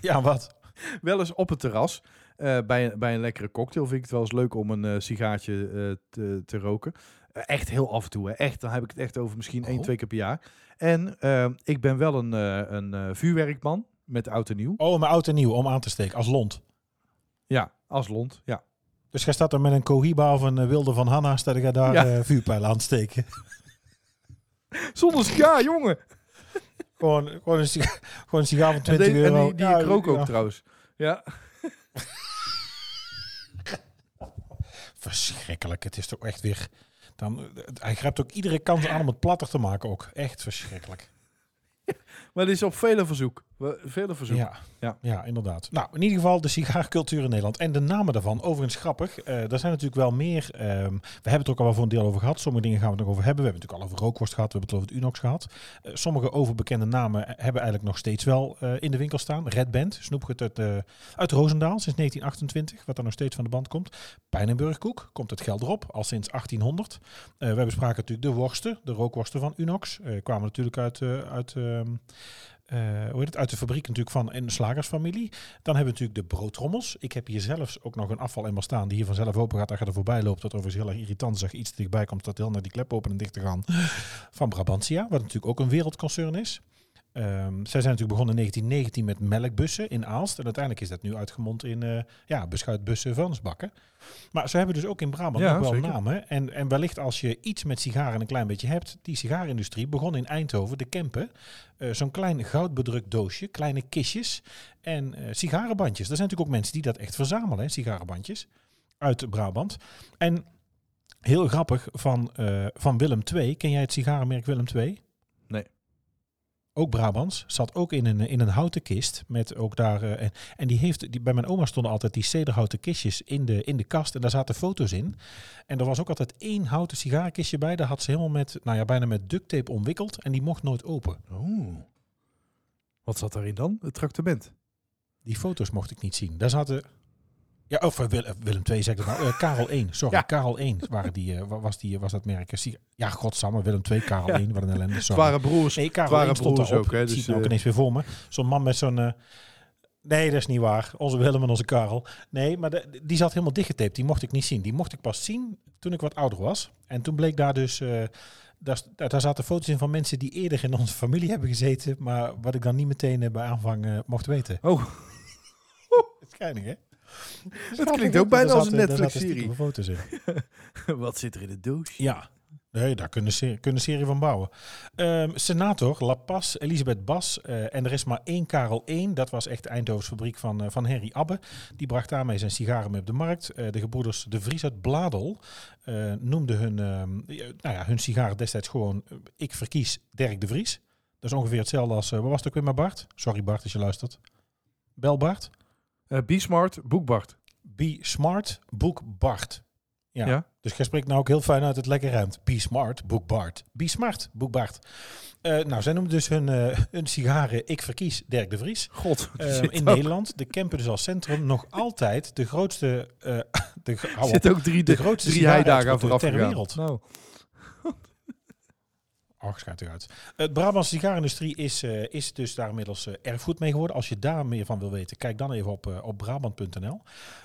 Ja, wat? wel eens op het terras. eh, bij, een, bij een lekkere cocktail vind ik het wel eens leuk om een eh, sigaartje te, te roken. Echt heel af en toe. Hè. Echt, dan heb ik het echt over misschien één, Oh. twee keer per jaar. En ik ben wel een, een vuurwerkman met oud en nieuw. Oh, mijn oud en nieuw, om aan te steken, als lont. Ja, als lont. Ja. Dus jij staat er met een Cohiba of een eh, wilde van Hanna, staat ik daar Ja. eh vuurpijlen aan te steken. <laughs> Zonder sigaar, jongen. Gewoon, gewoon, een, sigaar, gewoon een sigaar van En, 20 die, en euro. die, die Ja, ik rook ook ja. trouwens. Ja. <laughs> Verschrikkelijk. Het is toch echt weer... Dan, hij grijpt ook iedere kans aan om het platter te maken ook. Echt verschrikkelijk. <laughs> Maar het is op vele verzoek. We- Vele verzoek. Ja, Ja. ja. inderdaad. Nou, in ieder geval de sigaarcultuur in Nederland. En de namen daarvan, overigens grappig. eh er zijn natuurlijk wel meer... ehm, we hebben het er ook al wel voor een deel over gehad. Sommige dingen gaan we het nog over hebben. We hebben het natuurlijk al over rookworst gehad. We hebben het over het Unox gehad. Eh, sommige overbekende namen hebben eigenlijk nog steeds wel eh, in de winkel staan. Red Band, snoepgoed uit, uit Roosendaal sinds 1928. Wat er nog steeds van de band komt. Pijnenburgkoek komt het geld erop, al sinds 1800. Eh we bespraken natuurlijk de worsten, de rookworsten van Unox. Kwamen natuurlijk uit, uit eh, hoe heet het, uit de fabriek natuurlijk van een slagersfamilie. Dan hebben we natuurlijk de broodtrommels. Ik heb hier zelfs ook nog een afvalemmer staan die hier vanzelf open gaat als je er voorbij loopt. Dat overigens heel erg irritant je iets dichtbij komt, dat heel naar die klep open en dicht te gaan. <laughs> Van Brabantia, wat natuurlijk ook een wereldconcern is. Ehm, zij zijn natuurlijk begonnen in 1919 met melkbussen in Aalst. En uiteindelijk is dat nu uitgemond in eh, ja, beschuitbussen, vuilnisbakken. Maar ze hebben dus ook in Brabant Ja, nog wel zeker. namen. En, en wellicht als je iets met sigaren een klein beetje hebt. Die sigaarindustrie begon in Eindhoven, de Kempen. eh, Zo'n klein goudbedrukt doosje, kleine kistjes en eh, sigarenbandjes. Er zijn natuurlijk ook mensen die dat echt verzamelen, hè, sigarenbandjes. Uit Brabant. En heel grappig van, van Willem II. Ken jij het sigarenmerk Willem II? Ook Brabants. Zat ook in een, in een houten kist. Met ook daar, eh, en, en die heeft, die, bij mijn oma stonden altijd die cederhouten kistjes in de, in de kast. En daar zaten foto's in. En er was ook altijd één houten sigarenkistje bij. Daar had ze helemaal met, nou ja, bijna met duct tape omwikkeld. En die mocht nooit open. Oh. Wat zat daarin dan? Het tractement. Die foto's mocht ik niet zien. Daar zaten... Ja, of eh, Willem, Willem II zeg ik het nou. Eh, Karel 1, sorry. Ja. Karel 1 waren die, eh, wa- was, die, was dat merk. Eh, Ja, godsamme, Willem II, Karel Ja. 1. Wat een ellende. Het Sorry. waren broers. Nee, Karel waren 1 stond broers ook, hè, Ik dus, zie het nou ook eh, ineens weer voor me. Zo'n man met zo'n... eh, Nee, dat is niet waar. Onze Willem en onze Karel. Nee, maar de- die zat helemaal dichtgetaped. Die mocht ik niet zien. Die mocht ik pas zien toen ik wat ouder was. En toen bleek daar dus... eh, daar, daar zaten foto's in van mensen die eerder in onze familie hebben gezeten. Maar wat ik dan niet meteen eh, bij aanvang eh, mocht weten. Oh, <laughs> geinig, hè? Het klinkt ook bijna als een Netflix-serie. Netflix-serie. foto's in. <laughs> Wat zit er in de doos? Ja. Nee, daar kunnen ze kunnen een serie van bouwen. Ehm, senator La Paz, Elisabeth Bas. eh, en er is maar één Karel 1. Dat was echt de Eindhovense fabriek van, eh, van Henry Abbe. Die bracht daarmee zijn sigaren mee op de markt. Eh, de gebroeders De Vries uit Bladel eh, noemden hun, ehm, nou ja, hun sigaren destijds gewoon... ik verkies Dirk De Vries. Dat is ongeveer hetzelfde als... eh, wat was het ook weer met Bart? Sorry Bart als je luistert. Bel Bart. Eh, Be Smart, Boekbart. Be Smart, boek Bart. Ja. Ja. Dus jij spreekt nou ook heel fijn uit het lekker ruimt. Be Smart, boek Bart. Be Smart, boek Bart. Eh, nou, zij noemen dus hun, eh, <laughs> hun sigaren Ik verkies Dirk de Vries. God. In Nederland, de Kempen dus als centrum, nog altijd de grootste, <laughs> de, zit ook drie, de de, grootste drie heidagen aan vooraf ter wereld. Nou, Schijnt eruit. Het Brabantse sigaarindustrie is, eh, is dus daar inmiddels eh, erfgoed mee geworden. Als je daar meer van wil weten, kijk dan even op, eh, op brabant.nl.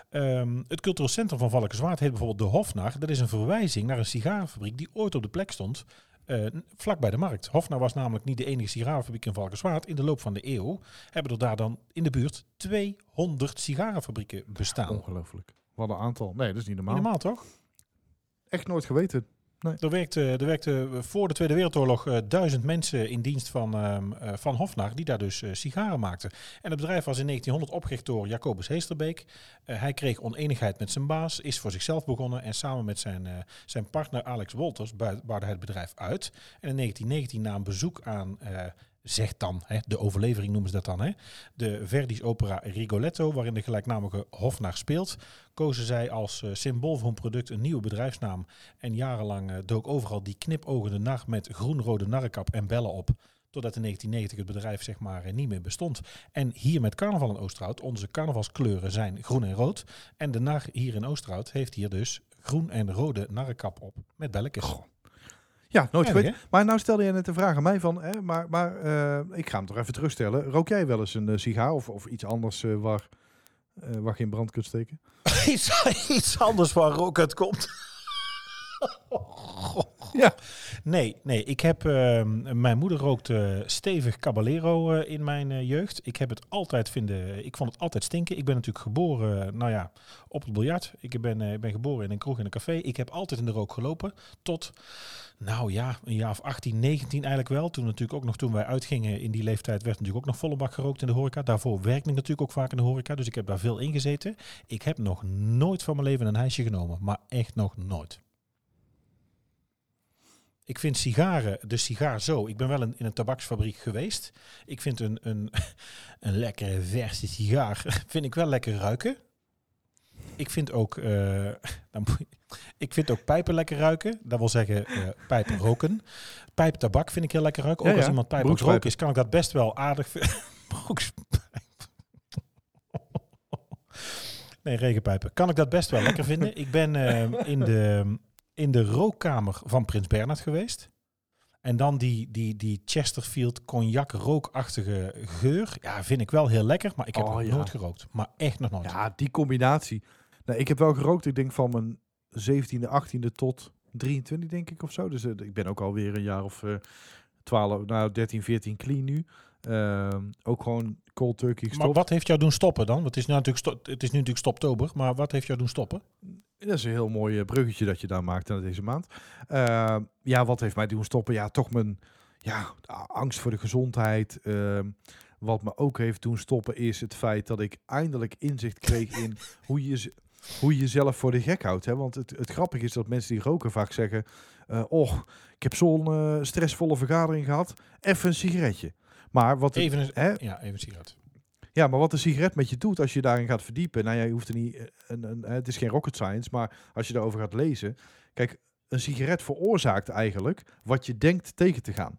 Ehm, het cultureel centrum van Valkenswaard heet bijvoorbeeld de Hofnar. Dat is een verwijzing naar een sigarenfabriek die ooit op de plek stond, eh, vlak bij de markt. Hofnar was namelijk niet de enige sigarenfabriek in Valkenswaard. In de loop van de eeuw hebben er daar dan in de buurt 200 sigarenfabrieken bestaan. ongelooflijk. Wat een aantal. Nee, dat is niet normaal. Niet normaal toch? Echt nooit geweten. Er werkte, er werkte voor de Tweede Wereldoorlog eh, duizend mensen in dienst van, eh, van Hofnar, die daar dus eh, sigaren maakten. En het bedrijf was in 1900 opgericht door Jacobus Heesterbeek. Hij kreeg oneenigheid met zijn baas, is voor zichzelf begonnen en samen met zijn, zijn partner Alex Wolters bouwde hij het bedrijf uit. En in 1919 na een bezoek aan, zegt dan, hè, de overlevering noemen ze dat dan, hè, de Verdi's opera Rigoletto, waarin de gelijknamige Hofnar speelt, kozen zij als eh, symbool voor hun product een nieuwe bedrijfsnaam. En jarenlang eh, dook overal die knipogende nar met groen-rode narrenkap en bellen op. Totdat in 1990 het bedrijf zeg maar eh, niet meer bestond. En hier met carnaval in Oosterhout, onze carnavalskleuren zijn groen en rood. En de nar hier in Oosterhout heeft hier dus groen en rode narrenkap op. Met belletjes. Goh. Ja, nooit geweten. Maar nou stelde jij net de vraag aan mij van, hè, maar, maar eh, ik ga hem toch even terugstellen. Rook jij wel eens een eh, sigaar of, of iets anders eh, waar, waar geen brand kunt steken? <laughs> iets, iets anders waar rook uit komt. <laughs> Ja. Nee, nee. Ik heb, ehm, mijn moeder rookte stevig Caballero eh, in mijn eh, jeugd. Ik heb het altijd vinden, ik vond het altijd stinken. Ik ben natuurlijk geboren, eh, nou ja, op het biljart. Ik ben, eh, ben geboren in een kroeg in een café. Ik heb altijd in de rook gelopen tot, nou ja, een jaar of 18, 19 eigenlijk wel. Toen natuurlijk ook nog, toen wij uitgingen in die leeftijd, werd natuurlijk ook nog volle bak gerookt in de horeca. Daarvoor werkte ik natuurlijk ook vaak in de horeca, dus ik heb daar veel in gezeten. Ik heb nog nooit van mijn leven een hijsje genomen, maar echt nog nooit. Ik vind sigaren, de sigaar zo. Ik ben wel in, in een tabaksfabriek geweest. Ik vind een, een, <laughs> een lekkere verse sigaar, <laughs> vind ik wel lekker ruiken. Ik vind ook, eh, <laughs> ik vind ook pijpen lekker ruiken. Dat wil zeggen eh pijpen roken. Pijptabak vind ik heel lekker ruiken. Ook Ja, als iemand pijp roken is, kan ik dat best wel aardig. Nee, regenpijpen. Kan ik dat best wel lekker vinden. Ik ben eh, in, de, in de rookkamer van Prins Bernhard geweest. En dan die, die, die Chesterfield cognac rookachtige geur. Ja, vind ik wel heel lekker. Maar ik heb Oh, nog ja. nooit gerookt. Maar echt nog nooit. Ja, die combinatie. Nou, ik heb wel gerookt, ik denk van mijn 17e, 18e tot 23, denk ik, of zo. Dus eh, ik ben ook alweer een jaar of eh 12, nou 13, 14 clean nu. Ehm, ook gewoon cold turkey maar gestopt. wat heeft jou doen stoppen dan? Want het is nu natuurlijk, het is nu natuurlijk stoptober. Maar wat heeft jou doen stoppen? Dat is een heel mooi eh, bruggetje dat je daar maakt aan deze maand. Ehm, ja, wat heeft mij doen stoppen? Ja, toch mijn ja, angst voor de gezondheid. Ehm, wat me ook heeft doen stoppen is het feit dat ik eindelijk inzicht kreeg <laughs> in hoe je, hoe je jezelf voor de gek houdt. Hè? Want het, het grappige is dat mensen die roken vaak zeggen... eh och, ik heb zo'n eh, stressvolle vergadering gehad. Even een sigaretje. Maar wat, Even een, hè? ja, even een sigaret. Ja, maar wat een sigaret met je doet als je daarin gaat verdiepen. Nou ja, je hoeft er niet. eh, Een, een, het is geen rocket science, maar als je daarover gaat lezen. Kijk, een sigaret veroorzaakt eigenlijk wat je denkt tegen te gaan.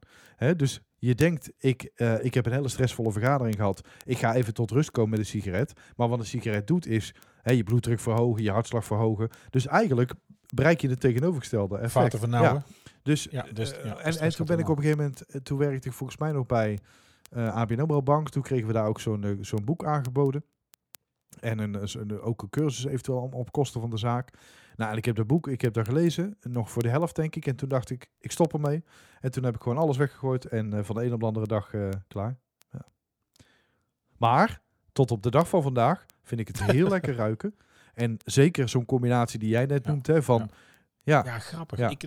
Dus je denkt, ik, eh, ik heb een hele stressvolle vergadering gehad. Ik ga even tot rust komen met een sigaret. Maar wat een sigaret doet is je bloeddruk verhogen, je hartslag verhogen. Dus eigenlijk bereik je het tegenovergestelde effect. Vaten vernauwen. Ja, dus, Ja, dus, eh, ja, en, stress en toen ben ik op een gegeven moment, eh, toen werkte ik volgens mij nog bij eh ABN AMRO Bank. Toen kregen we daar ook zo'n eh, zo'n boek aangeboden. En een, eh, zo'n- ook een cursus eventueel op kosten van de zaak. Nou, en ik heb dat boek, ik heb daar gelezen, nog voor de helft denk ik. En toen dacht ik, ik stop ermee. En toen heb ik gewoon alles weggegooid en eh, van de een op de andere dag eh, klaar. Ja. Maar, tot op de dag van vandaag vind ik het heel <laughs> lekker ruiken. En zeker zo'n combinatie die jij net Ja, noemt, hè, van, ja. ja. Grappig. Ik,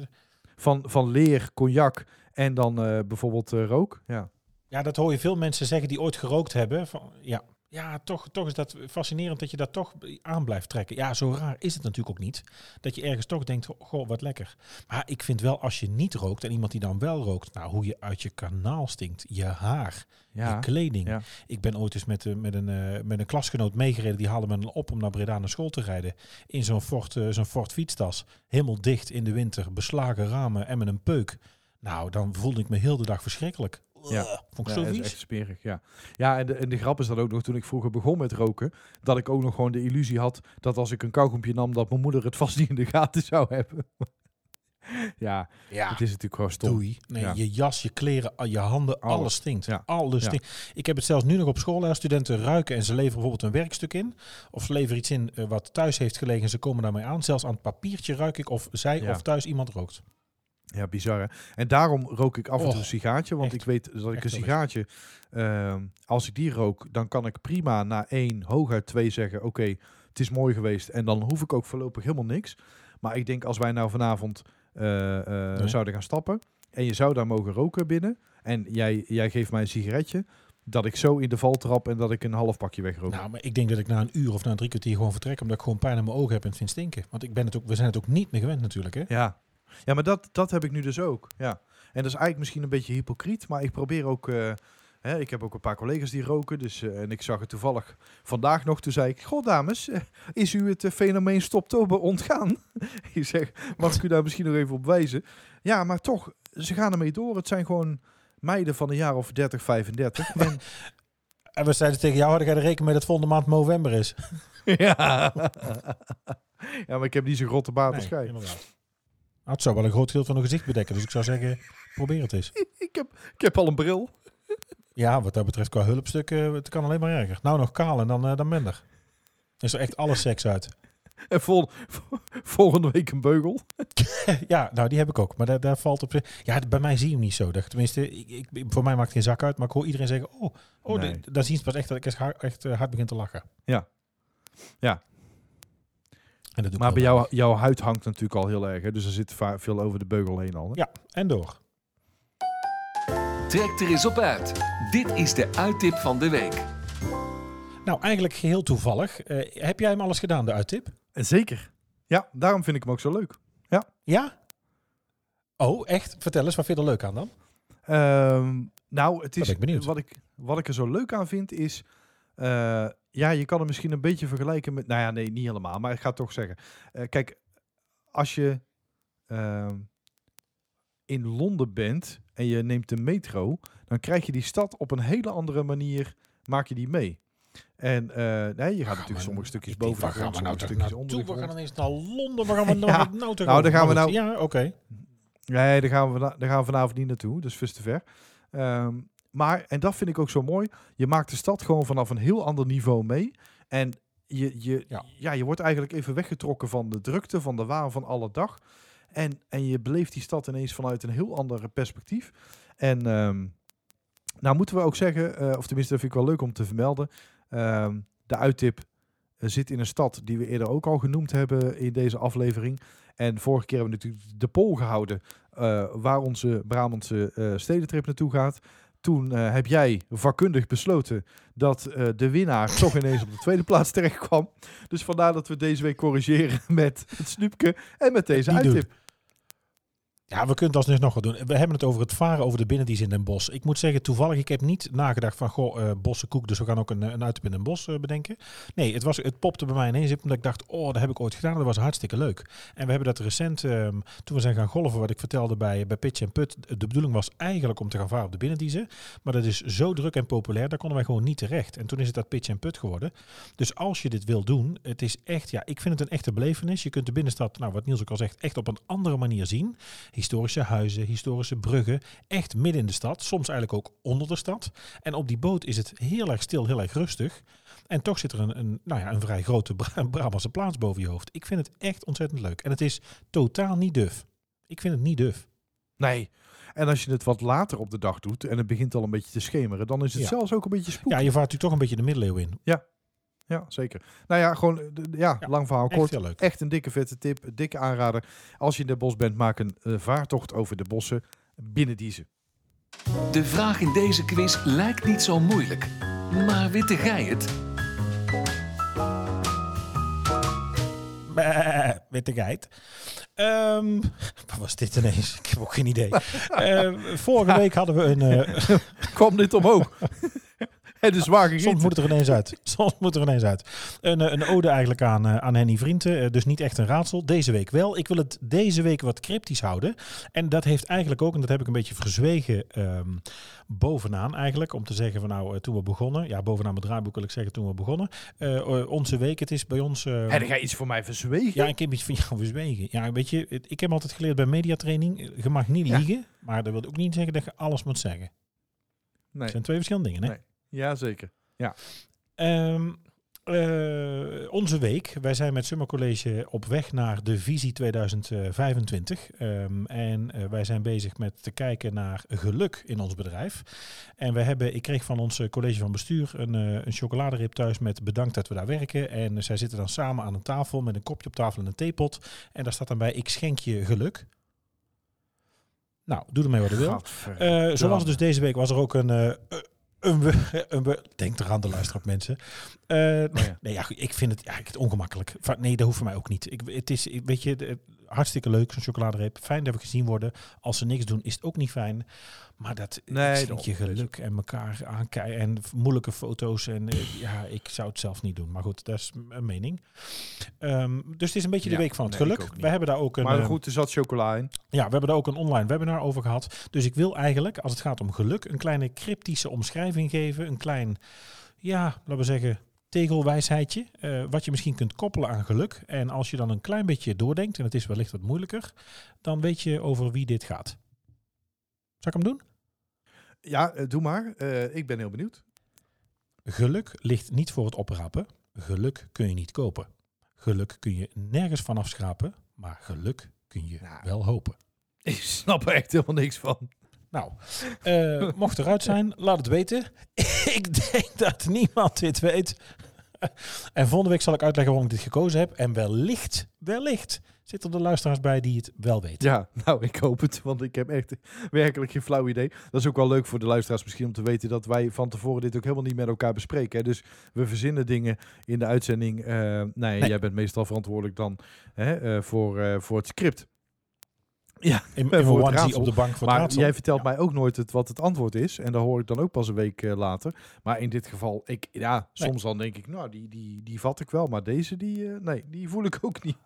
van, van leer, cognac en dan eh, bijvoorbeeld eh, rook. Ja. Ja, dat hoor je veel mensen zeggen die ooit gerookt hebben. Van, ja, ja toch, toch is dat fascinerend dat je dat toch aan blijft trekken. Ja, zo raar is het natuurlijk ook niet. Dat je ergens toch denkt, goh, wat lekker. Maar ik vind wel, als je niet rookt en iemand die dan wel rookt, nou, hoe je uit je kanaal stinkt, je haar, je kleding. Ja. Ik ben ooit eens met, eh, met, een, eh, met een klasgenoot meegereden. Die haalde me op om naar Breda naar school te rijden. In zo'n Ford, eh, zo'n Ford fietstas. Helemaal dicht in de winter. Beslagen ramen en met een peuk. Nou, dan voelde ik me heel de dag verschrikkelijk. Ja. Vond ik Ja, zo dat is vies. echt smerig, ja. Ja, en de, en de grap is dat ook nog toen ik vroeger begon met roken, dat ik ook nog gewoon de illusie had dat als ik een kauwgompje nam, dat mijn moeder het <laughs> vast niet in de gaten zou hebben. <laughs> ja, Ja, het is natuurlijk gewoon stom. doei. Nee, Ja. je jas, je kleren, al je handen, alles, Alles. stinkt. Ja. Alles stinkt. Ik heb het zelfs nu nog op school. Hè. Studenten ruiken en ze leveren bijvoorbeeld een werkstuk in. Of ze leveren iets in eh, wat thuis heeft gelegen en ze komen daarmee aan. Zelfs aan het papiertje ruik ik of zij of thuis iemand rookt. Ja, bizar hè? En daarom rook ik af en toe een sigaartje, want echt. ik weet dat ik een sigaartje, ehm, als ik die rook, dan kan ik prima na één, hooguit twee zeggen, oké, het is mooi geweest. En dan hoef ik ook voorlopig helemaal niks. Maar ik denk als wij nou vanavond eh, eh, Nee. zouden gaan stappen en je zou daar mogen roken binnen en jij, jij geeft mij een sigaretje, dat ik zo in de val trap en dat ik een half pakje wegrook. Nou, maar ik denk dat ik na een uur of na een drie kwartier gewoon vertrek. Omdat ik gewoon pijn aan mijn ogen heb en het vind stinken. Want ik ben het ook, we zijn het ook niet meer gewend natuurlijk. Hè? Ja, ja maar dat, dat heb ik nu dus ook. Ja. En dat is eigenlijk misschien een beetje hypocriet, maar ik probeer ook. eh, hè, ik heb ook een paar collega's die roken. Dus, eh, en ik zag het toevallig vandaag nog. Toen zei ik: Goh, dames, eh, is u het eh, fenomeen stoptober ontgaan? <laughs> ik zeg: Mag ik u daar misschien nog even op wijzen? Ja, maar toch, ze gaan ermee door. Het zijn gewoon meiden van een jaar of 30, 35. en, En we zeiden tegen jou, hadden jij er rekening mee dat volgende maand november is? <laughs> ja. <laughs> ja, maar ik heb niet zo'n grote baard als jij. inderdaad. Het zou wel een groot deel van hun gezicht bedekken. Dus ik zou zeggen, probeer het eens. <laughs> Ik heb, ik heb al een bril. Ja, wat dat betreft qua hulpstukken, het kan alleen maar erger. Nou, nog kaal en dan, eh, dan minder. Is er echt alle seks uit. <laughs> En vol, <laughs> volgende week een beugel. ja, nou, die heb ik ook. Maar daar, daar valt op... Ja, bij mij zie je hem niet zo. Dat, tenminste, ik, ik, voor mij maakt het geen zak uit. Maar ik hoor iedereen zeggen, oh, oh Nee. dan zien ze pas echt dat ik echt, hard- echt eh, hard begin te lachen. Ja. Ja. En dat doe ik Maar bij jou, jouw huid hangt natuurlijk al heel erg. Hè? Dus er zit veel over de beugel heen al. Hè? Ja, en door. Trek er eens op uit. Dit is de uittip van de week. Nou, eigenlijk geheel toevallig. Eh, heb jij hem alles gedaan, de uittip? En zeker. Ja, daarom vind ik hem ook zo leuk. Ja? Oh, echt? Vertel eens, wat vind je er leuk aan dan? Ehm, nou, het ben is ik benieuwd. wat ik, wat ik er zo leuk aan vind is. eh, ja, je kan het misschien een beetje vergelijken met. Nou ja, nee, niet helemaal. Maar ik ga het toch zeggen. Eh, kijk, als je ehm, in Londen bent en je neemt de metro, dan krijg je die stad op een hele andere manier. Maak je die mee. En eh, nee, je gaat natuurlijk sommige stukjes Ik denk, boven de waar gaan grond, nou sommige toch stukjes onder We gaan ineens naar Londen. We gaan we <laughs> Ja. nou, nou, Nou, daar gaan we nou- Ja, oké. Nee, daar gaan, we, daar gaan we vanavond niet naartoe. Dus veel te ver. Ehm, maar, en dat vind ik ook zo mooi. Je maakt de stad gewoon vanaf een heel ander niveau mee. En je, je, ja. Ja. je wordt eigenlijk even weggetrokken van de drukte, van de waan van alle dag. En, en je beleeft die stad ineens vanuit een heel ander perspectief. En ehm, nou moeten we ook zeggen, eh, of tenminste dat vind ik wel leuk om te vermelden. ehm, de uittip eh, zit in een stad die we eerder ook al genoemd hebben in deze aflevering. En vorige keer hebben we natuurlijk de poll gehouden eh, waar onze Brabantse eh, stedentrip naartoe gaat. Toen eh, heb jij vakkundig besloten dat eh, de winnaar toch ineens op de tweede <laughs> plaats terecht kwam. Dus vandaar dat we deze week corrigeren <laughs> met het snoepje en met deze Die uittip. Ja, we kunnen het alsnog nog wat doen. We hebben het over het varen over de binnendienst in Den Bosch. Ik moet zeggen, toevallig, ik heb niet nagedacht van, goh, eh bossen koek, dus we gaan ook een, een uittip in Den Bosch eh, bedenken. Nee, het, was, het popte bij mij ineens omdat ik dacht, oh, dat heb ik ooit gedaan. Dat was hartstikke leuk. En we hebben dat recent, ehm, toen we zijn gaan golven, wat ik vertelde bij, bij Pitch Put, de bedoeling was eigenlijk om te gaan varen op de binnendiezen. Maar dat is zo druk en populair, daar konden wij gewoon niet terecht. En toen is het dat Pitch Put geworden. Dus als je dit wil doen, het is echt, ja, ik vind het een echte belevenis. Je kunt de binnenstad, nou wat Niels ook al zegt, echt op een andere manier zien. Historische huizen, historische bruggen, echt midden in de stad. Soms eigenlijk ook onder de stad. En op die boot is het heel erg stil, heel erg rustig. En toch zit er een, een, nou ja, een vrij grote Bra- <laughs> Brabantse plaats boven je hoofd. Ik vind het echt ontzettend leuk. En het is totaal niet duf. Ik vind het niet duf. Nee. En als je het wat later op de dag doet en het begint al een beetje te schemeren, dan is het Ja. zelfs ook een beetje spook. Ja, je vaart natuurlijk toch een beetje de middeleeuwen in. Ja, zeker. Nou ja, gewoon, eh, ja, Ja, lang verhaal Echt kort. heel leuk. Echt een dikke vette tip, een dikke aanrader. Als je in de bos bent, maak een eh, vaartocht over de bossen binnen deze. De vraag in deze quiz lijkt niet zo moeilijk. Maar witte gij het? Bah, Witte geit. Ehm, <laughs> wat was dit ineens? Ik heb ook geen idee. <laughs> Eh, vorige week hadden we een... eh, Kwam dit omhoog? <laughs> Het is zwaar gegeten. Soms moet het er ineens uit. <laughs> Soms moet het er ineens uit. Een, eh, een ode eigenlijk aan, eh, aan Henny Vrienden. Eh, dus niet echt een raadsel. Deze week wel. Ik wil het deze week wat cryptisch houden. En dat heeft eigenlijk ook, en dat heb ik een beetje verzwegen ehm, bovenaan eigenlijk. Om te zeggen van nou, toen we begonnen. Ja, bovenaan mijn draaiboek wil ik zeggen toen we begonnen. Onze week, het is bij ons... eh, En dan ga je iets voor mij verzwegen? ja, ik heb iets van jou <laughs> verzwegen. Ja, weet je, ik heb altijd geleerd bij mediatraining. Je mag niet Ja. liegen. Maar dat wil ook niet zeggen dat je alles moet zeggen. Nee. Het zijn twee verschillende dingen, hè? Nee. Ja, zeker. Ehm, eh, onze week. Wij zijn met Summer College op weg naar de visie 2025. Ehm, en eh, wij zijn bezig met te kijken naar geluk in ons bedrijf. En we hebben, ik kreeg van ons college van bestuur een, eh, een chocoladerip thuis met bedankt dat we daar werken. En zij zitten dan samen aan een tafel met een kopje op tafel en een theepot. En daar staat dan bij, ik schenk je geluk. Nou, doe ermee wat je wil. Gadver- zo was het dus deze week was er ook een. Een, we- <laughs> een, we- denk eraan de luisteraar mensen. Eh, ja. Nee, ja, ik vind het, ja, ik vind het ongemakkelijk. Nee, dat hoeft voor mij ook niet. Ik, het is, weet je, hartstikke leuk zo'n chocoladereep. Fijn dat we gezien worden. Als ze niks doen, is het ook niet fijn. Maar dat Nee, daarom. je geluk en elkaar aankijken en moeilijke foto's. En eh, ja, ik zou het zelf niet doen. Maar goed, dat is een mening. Ehm, dus het is een beetje Ja, de week van het nee, geluk. We hebben daar ook een. Maar ehm, goed, er zat chocola in. ja, we hebben daar ook een online webinar over gehad. Dus ik wil eigenlijk, als het gaat om geluk, een kleine cryptische omschrijving geven. Een klein, ja, laten we zeggen, tegelwijsheidje. eh, wat je misschien kunt koppelen aan geluk. En als je dan een klein beetje doordenkt, en het is wellicht wat moeilijker, dan weet je over wie dit gaat. Zal ik hem doen? Ja, eh, doe maar. Eh, ik ben heel benieuwd. Geluk ligt niet voor het oprapen. Geluk kun je niet kopen. Geluk kun je nergens van afschrapen. Maar geluk kun je Nou. wel hopen. Ik snap er echt helemaal niks van. Nou, mocht eruit zijn, laat het weten. <laughs> ik denk dat niemand dit weet. <laughs> en volgende week zal ik uitleggen waarom ik dit gekozen heb. En wellicht, wellicht zitten er luisteraars bij die het wel weten. Ja, nou, ik hoop het, want ik heb echt werkelijk geen flauw idee. Dat is ook wel leuk voor de luisteraars misschien om te weten dat wij van tevoren dit ook helemaal niet met elkaar bespreken. Hè. Dus we verzinnen dingen in de uitzending. Eh, nee, Nee. jij bent meestal verantwoordelijk dan hè, eh, voor, eh, voor het script. Ja, In, voor in onesie raadsel. op de bank het maar raadsel. jij vertelt Ja. mij ook nooit het, wat het antwoord is. En dat hoor ik dan ook pas een week eh, later. Maar in dit geval, ik, ja, Nee. soms dan denk ik, nou, die, die, die vat ik wel. Maar deze, die, eh, nee, die voel ik ook niet.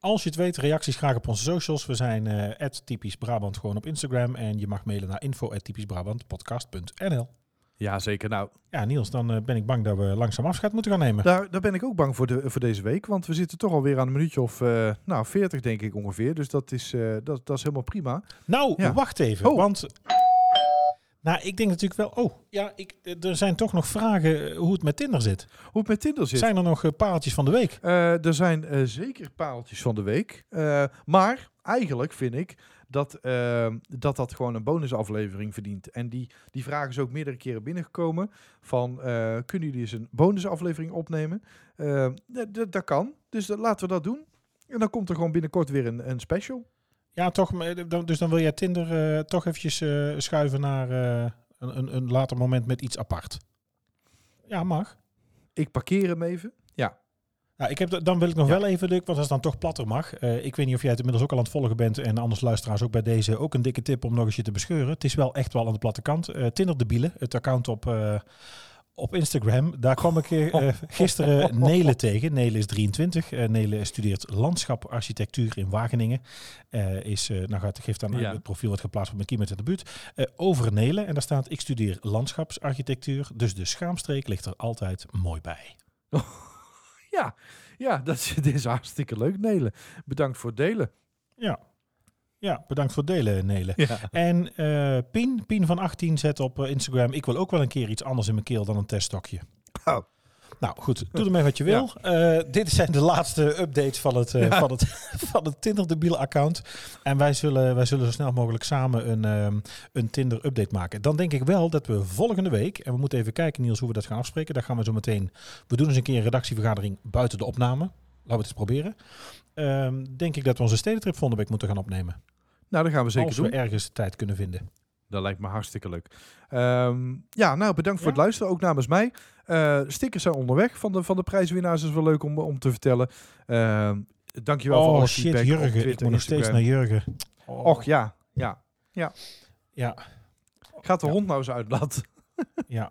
Als je het weet, reacties graag op onze socials. We zijn eh typisch Brabant gewoon op Instagram. En je mag mailen naar info@typischbrabantpodcast.nl. Ja, zeker. Nou, Ja, Niels, dan eh, ben ik bang dat we langzaam afscheid moeten gaan nemen. daar, daar ben ik ook bang voor, de, voor deze week. Want we zitten toch alweer aan een minuutje of eh, nou, 40 denk ik ongeveer. Dus dat is, eh, dat, dat is helemaal prima. Nou, Ja. wacht even. Oh. Want. Nou, ik denk natuurlijk wel. Oh, ja, ik, er zijn toch nog vragen hoe het met Tinder zit. Hoe het met Tinder zit. Zijn er nog paaltjes van de week? Eh, er zijn eh, zeker paaltjes van de week. Eh, maar eigenlijk vind ik dat, eh, dat dat gewoon een bonusaflevering verdient. En die, die vraag is ook meerdere keren binnengekomen. Van, eh, kunnen jullie eens een bonusaflevering opnemen? Eh, d- dat kan. Dus laten we dat doen. En dan komt er gewoon binnenkort weer een, een special. Ja, toch. dan- Dus dan wil jij Tinder eh, toch eventjes eh, schuiven naar eh, een, een, een later moment met iets apart. Ja, mag. Ik parkeer hem even. Ja. Nou, ik heb, dan wil ik nog Ja. wel even, Luc, want als het dan toch platter mag. Eh, ik weet niet of jij het inmiddels ook al aan het volgen bent. En anders luisteraars ook bij deze ook een dikke tip om nog eens je te bescheuren. Het is wel echt wel aan de platte kant. Eh Tinder de Bielen, het account op, eh, op Instagram. Daar kwam ik <laughs> gisteren Nele tegen. Nele is 23. Eh Nele studeert landschaparchitectuur in Wageningen. Is, nou gaat, geeft aan Ja. het profiel wat geplaatst wordt met Kiemet in de buurt. Over Nele. En daar staat, ik studeer landschapsarchitectuur. Dus de schaamstreek ligt er altijd mooi bij. <laughs> Ja, ja <laughs> dat is, dit is hartstikke leuk, Nelen. Bedankt voor het delen. Ja. Ja, bedankt voor het delen, Nele. Ja. En eh Pien, Pien van 18 zet op eh, Instagram. Ik wil ook wel een keer iets anders in mijn keel dan een teststokje. Oh. Nou goed, doe ermee wat je wil. Eh, dit zijn de laatste updates van het, eh, Ja. van het, <laughs> van het Tinder debiel account. En wij zullen, wij zullen zo snel mogelijk samen een, ehm, een Tinder update maken. Dan denk ik wel dat we volgende week, en we moeten even kijken Niels hoe we dat gaan afspreken. Daar gaan we zo meteen, we doen eens een keer een redactievergadering buiten de opname. Laten we het eens proberen. Ehm, denk ik dat we onze stedentrip volgende week moeten gaan opnemen. Nou, dat gaan we zeker als doen. we ergens tijd kunnen vinden. Dat lijkt me hartstikke leuk. Ehm, ja, nou bedankt voor Ja? het luisteren, ook namens mij. Eh stickers zijn onderweg van de, van de prijswinnaars. Is wel leuk om, om te vertellen. Ehm dankjewel voor Oh alle shit, feedback Jurgen. Twitter, Ik moet nog steeds naar Jurgen. Oh. Och ja, ja. Ja, Gaat de Ja. hond nou eens uitlaten. ja.